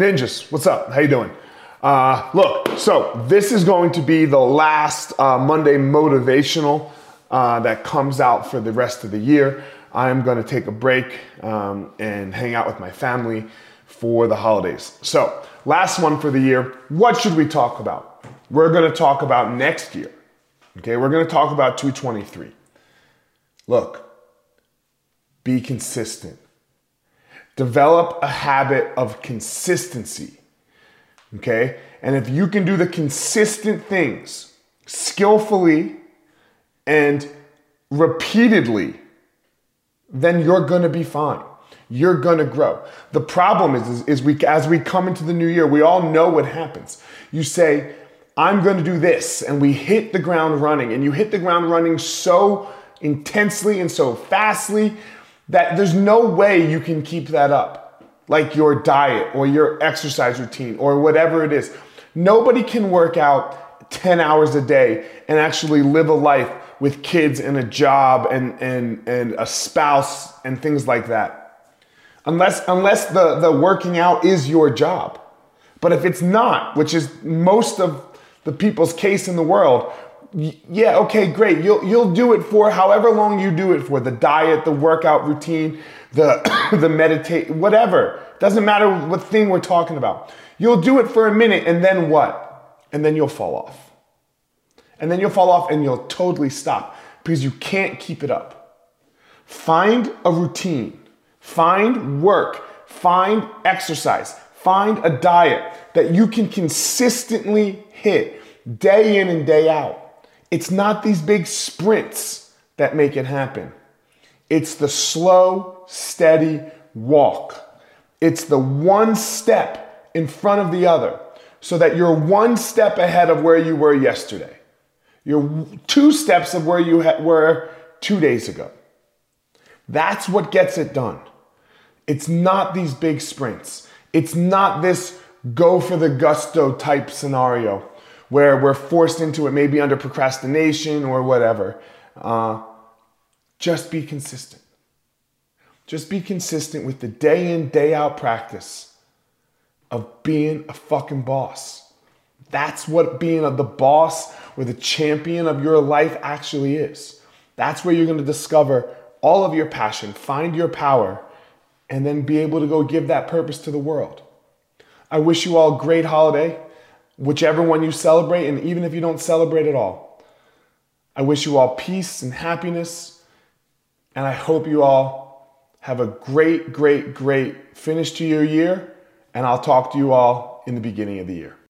Ninjas, what's up? How you doing? Uh, look, so this is going to be the last uh, Monday motivational uh, that comes out for the rest of the year. I'm going to take a break um, and hang out with my family for the holidays. So, last one for the year. What should we talk about? We're going to talk about next year. Okay, we're going to talk about 223. Look, be consistent. Develop a habit of consistency. Okay? And if you can do the consistent things skillfully and repeatedly, then you're gonna be fine. You're gonna grow. The problem is, is, is, we as we come into the new year, we all know what happens. You say, I'm gonna do this, and we hit the ground running, and you hit the ground running so intensely and so fastly that there's no way you can keep that up, like your diet or your exercise routine or whatever it is. Nobody can work out 10 hours a day and actually live a life with kids and a job and, and, and a spouse and things like that. Unless, unless the, the working out is your job. But if it's not, which is most of the people's case in the world, yeah, okay, great. You'll you'll do it for however long you do it for. The diet, the workout routine, the the meditate, whatever. Doesn't matter what thing we're talking about. You'll do it for a minute and then what? And then you'll fall off. And then you'll fall off and you'll totally stop because you can't keep it up. Find a routine. Find work. Find exercise. Find a diet that you can consistently hit day in and day out. It's not these big sprints that make it happen. It's the slow, steady walk. It's the one step in front of the other so that you're one step ahead of where you were yesterday. You're two steps of where you were two days ago. That's what gets it done. It's not these big sprints. It's not this go for the gusto type scenario where we're forced into it, maybe under procrastination or whatever. Uh, just be consistent. Just be consistent with the day in, day out practice of being a fucking boss. That's what being the boss or the champion of your life actually is. That's where you're going to discover all of your passion, find your power, and then be able to go give that purpose to the world. I wish you all a great holiday whichever one you celebrate, and even if you don't celebrate at all. I wish you all peace and happiness, and I hope you all have a great, great, great finish to your year, and I'll talk to you all in the beginning of the year.